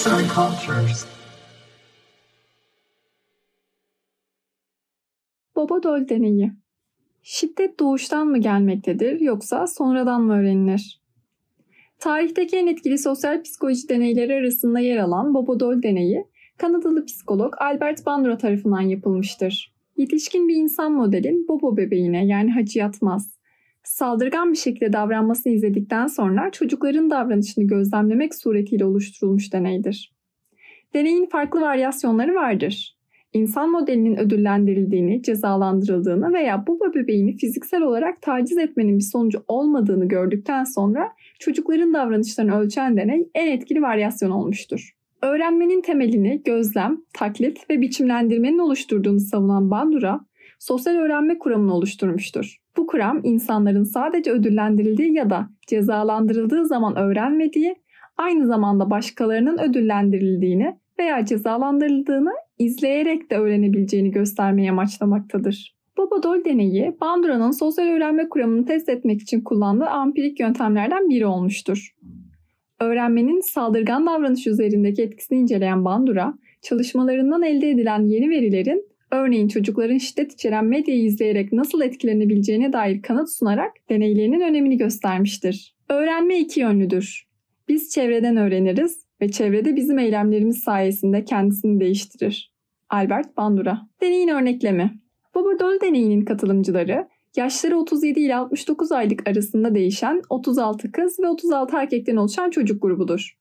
Arts and Cultures. Baba Dol deneyi. Şiddet doğuştan mı gelmektedir yoksa sonradan mı öğrenilir? Tarihteki en etkili sosyal psikoloji deneyleri arasında yer alan Baba Dol deneyi, Kanadalı psikolog Albert Bandura tarafından yapılmıştır. Yetişkin bir insan modelin Bobo bebeğine yani Hacı Yatmaz, saldırgan bir şekilde davranmasını izledikten sonra çocukların davranışını gözlemlemek suretiyle oluşturulmuş deneydir. Deneyin farklı varyasyonları vardır. İnsan modelinin ödüllendirildiğini, cezalandırıldığını veya bu bebeğini fiziksel olarak taciz etmenin bir sonucu olmadığını gördükten sonra çocukların davranışlarını ölçen deney en etkili varyasyon olmuştur. Öğrenmenin temelini gözlem, taklit ve biçimlendirmenin oluşturduğunu savunan Bandura, sosyal öğrenme kuramını oluşturmuştur. Bu kuram insanların sadece ödüllendirildiği ya da cezalandırıldığı zaman öğrenmediği, aynı zamanda başkalarının ödüllendirildiğini veya cezalandırıldığını izleyerek de öğrenebileceğini göstermeye amaçlamaktadır. Bobadol deneyi, Bandura'nın sosyal öğrenme kuramını test etmek için kullandığı ampirik yöntemlerden biri olmuştur. Öğrenmenin saldırgan davranış üzerindeki etkisini inceleyen Bandura, çalışmalarından elde edilen yeni verilerin örneğin çocukların şiddet içeren medyayı izleyerek nasıl etkilenebileceğine dair kanıt sunarak deneylerinin önemini göstermiştir. Öğrenme iki yönlüdür. Biz çevreden öğreniriz ve çevrede bizim eylemlerimiz sayesinde kendisini değiştirir. Albert Bandura Deneyin örneklemi Baba Dol deneyinin katılımcıları yaşları 37 ile 69 aylık arasında değişen 36 kız ve 36 erkekten oluşan çocuk grubudur.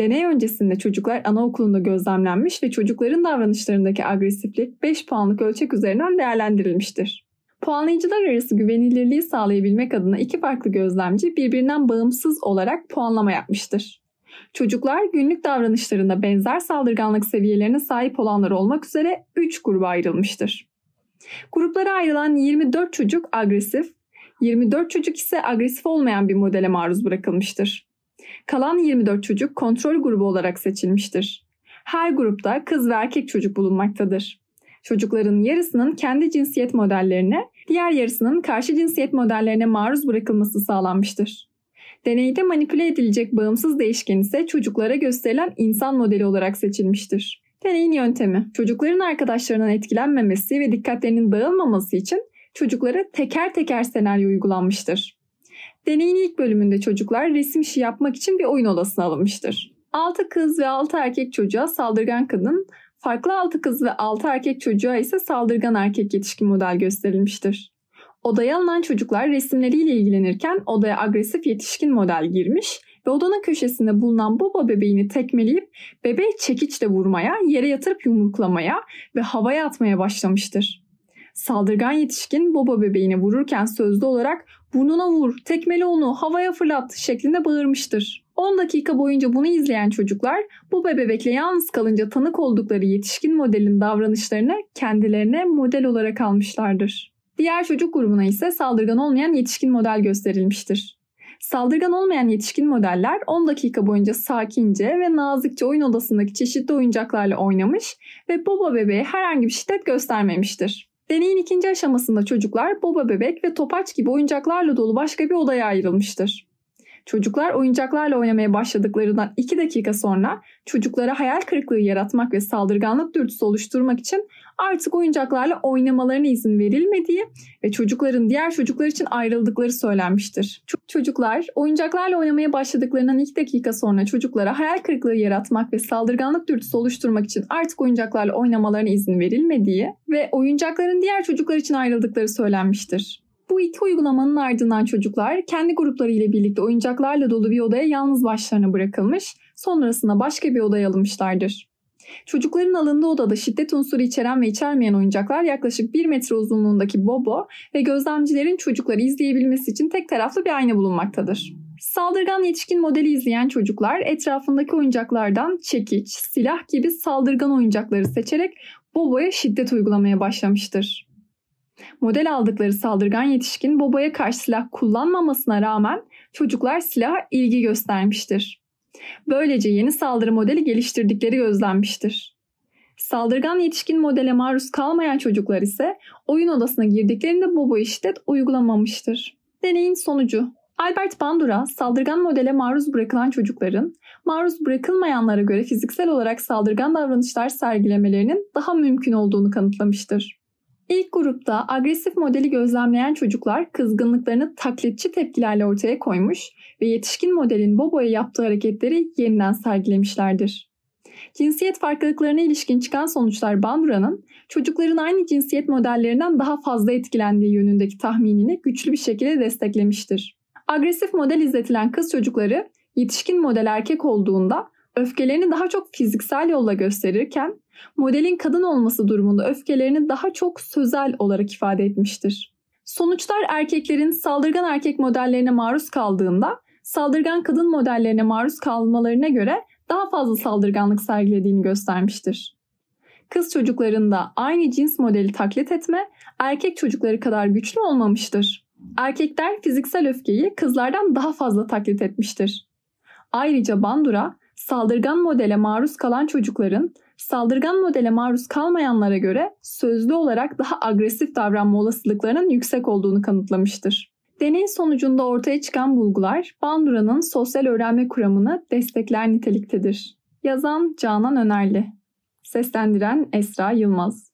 Deney öncesinde çocuklar anaokulunda gözlemlenmiş ve çocukların davranışlarındaki agresiflik 5 puanlık ölçek üzerinden değerlendirilmiştir. Puanlayıcılar arası güvenilirliği sağlayabilmek adına iki farklı gözlemci birbirinden bağımsız olarak puanlama yapmıştır. Çocuklar günlük davranışlarında benzer saldırganlık seviyelerine sahip olanlar olmak üzere 3 gruba ayrılmıştır. Gruplara ayrılan 24 çocuk agresif, 24 çocuk ise agresif olmayan bir modele maruz bırakılmıştır. Kalan 24 çocuk kontrol grubu olarak seçilmiştir. Her grupta kız ve erkek çocuk bulunmaktadır. Çocukların yarısının kendi cinsiyet modellerine, diğer yarısının karşı cinsiyet modellerine maruz bırakılması sağlanmıştır. Deneyde manipüle edilecek bağımsız değişken ise çocuklara gösterilen insan modeli olarak seçilmiştir. Deneyin yöntemi, çocukların arkadaşlarından etkilenmemesi ve dikkatlerinin dağılmaması için çocuklara teker teker senaryo uygulanmıştır. Deneyin ilk bölümünde çocuklar resim işi yapmak için bir oyun odasına alınmıştır. 6 kız ve 6 erkek çocuğa saldırgan kadın, farklı 6 kız ve 6 erkek çocuğa ise saldırgan erkek yetişkin model gösterilmiştir. Odaya alınan çocuklar resimleriyle ilgilenirken odaya agresif yetişkin model girmiş ve odanın köşesinde bulunan baba bebeğini tekmeleyip bebeği çekiçle vurmaya, yere yatırıp yumruklamaya ve havaya atmaya başlamıştır. Saldırgan yetişkin baba bebeğini vururken sözlü olarak burnuna vur, tekmeli onu, havaya fırlat şeklinde bağırmıştır. 10 dakika boyunca bunu izleyen çocuklar bu bebekle yalnız kalınca tanık oldukları yetişkin modelin davranışlarını kendilerine model olarak almışlardır. Diğer çocuk grubuna ise saldırgan olmayan yetişkin model gösterilmiştir. Saldırgan olmayan yetişkin modeller 10 dakika boyunca sakince ve nazikçe oyun odasındaki çeşitli oyuncaklarla oynamış ve baba bebeğe herhangi bir şiddet göstermemiştir. Deneyin ikinci aşamasında çocuklar boba bebek ve topaç gibi oyuncaklarla dolu başka bir odaya ayrılmıştır. Çocuklar oyuncaklarla oynamaya başladıklarından 2 dakika sonra çocuklara hayal kırıklığı yaratmak ve saldırganlık dürtüsü oluşturmak için artık oyuncaklarla oynamalarına izin verilmediği ve çocukların diğer çocuklar için ayrıldıkları söylenmiştir. Çocuklar oyuncaklarla oynamaya başladıklarından 2 dakika sonra çocuklara hayal kırıklığı yaratmak ve saldırganlık dürtüsü oluşturmak için artık oyuncaklarla oynamalarına izin verilmediği ve oyuncakların diğer çocuklar için ayrıldıkları söylenmiştir. Bu iki uygulamanın ardından çocuklar kendi grupları ile birlikte oyuncaklarla dolu bir odaya yalnız başlarına bırakılmış, sonrasında başka bir odaya alınmışlardır. Çocukların alındığı odada şiddet unsuru içeren ve içermeyen oyuncaklar yaklaşık 1 metre uzunluğundaki bobo ve gözlemcilerin çocukları izleyebilmesi için tek taraflı bir ayna bulunmaktadır. Saldırgan yetişkin modeli izleyen çocuklar etrafındaki oyuncaklardan çekiç, silah gibi saldırgan oyuncakları seçerek Bobo'ya şiddet uygulamaya başlamıştır. Model aldıkları saldırgan yetişkin Bobo'ya karşı silah kullanmamasına rağmen çocuklar silaha ilgi göstermiştir. Böylece yeni saldırı modeli geliştirdikleri gözlenmiştir. Saldırgan yetişkin modele maruz kalmayan çocuklar ise oyun odasına girdiklerinde Bobo'ya şiddet uygulamamıştır. Deneyin sonucu Albert Bandura, saldırgan modele maruz bırakılan çocukların, maruz bırakılmayanlara göre fiziksel olarak saldırgan davranışlar sergilemelerinin daha mümkün olduğunu kanıtlamıştır. İlk grupta agresif modeli gözlemleyen çocuklar kızgınlıklarını taklitçi tepkilerle ortaya koymuş ve yetişkin modelin Bobo'ya yaptığı hareketleri yeniden sergilemişlerdir. Cinsiyet farklılıklarına ilişkin çıkan sonuçlar Bandura'nın çocukların aynı cinsiyet modellerinden daha fazla etkilendiği yönündeki tahminini güçlü bir şekilde desteklemiştir. Agresif model izletilen kız çocukları yetişkin model erkek olduğunda öfkelerini daha çok fiziksel yolla gösterirken modelin kadın olması durumunda öfkelerini daha çok sözel olarak ifade etmiştir. Sonuçlar erkeklerin saldırgan erkek modellerine maruz kaldığında saldırgan kadın modellerine maruz kalmalarına göre daha fazla saldırganlık sergilediğini göstermiştir. Kız çocuklarında aynı cins modeli taklit etme erkek çocukları kadar güçlü olmamıştır. Erkekler fiziksel öfkeyi kızlardan daha fazla taklit etmiştir. Ayrıca Bandura, saldırgan modele maruz kalan çocukların saldırgan modele maruz kalmayanlara göre sözlü olarak daha agresif davranma olasılıklarının yüksek olduğunu kanıtlamıştır. Deney sonucunda ortaya çıkan bulgular Bandura'nın sosyal öğrenme kuramını destekler niteliktedir. Yazan Canan Önerli Seslendiren Esra Yılmaz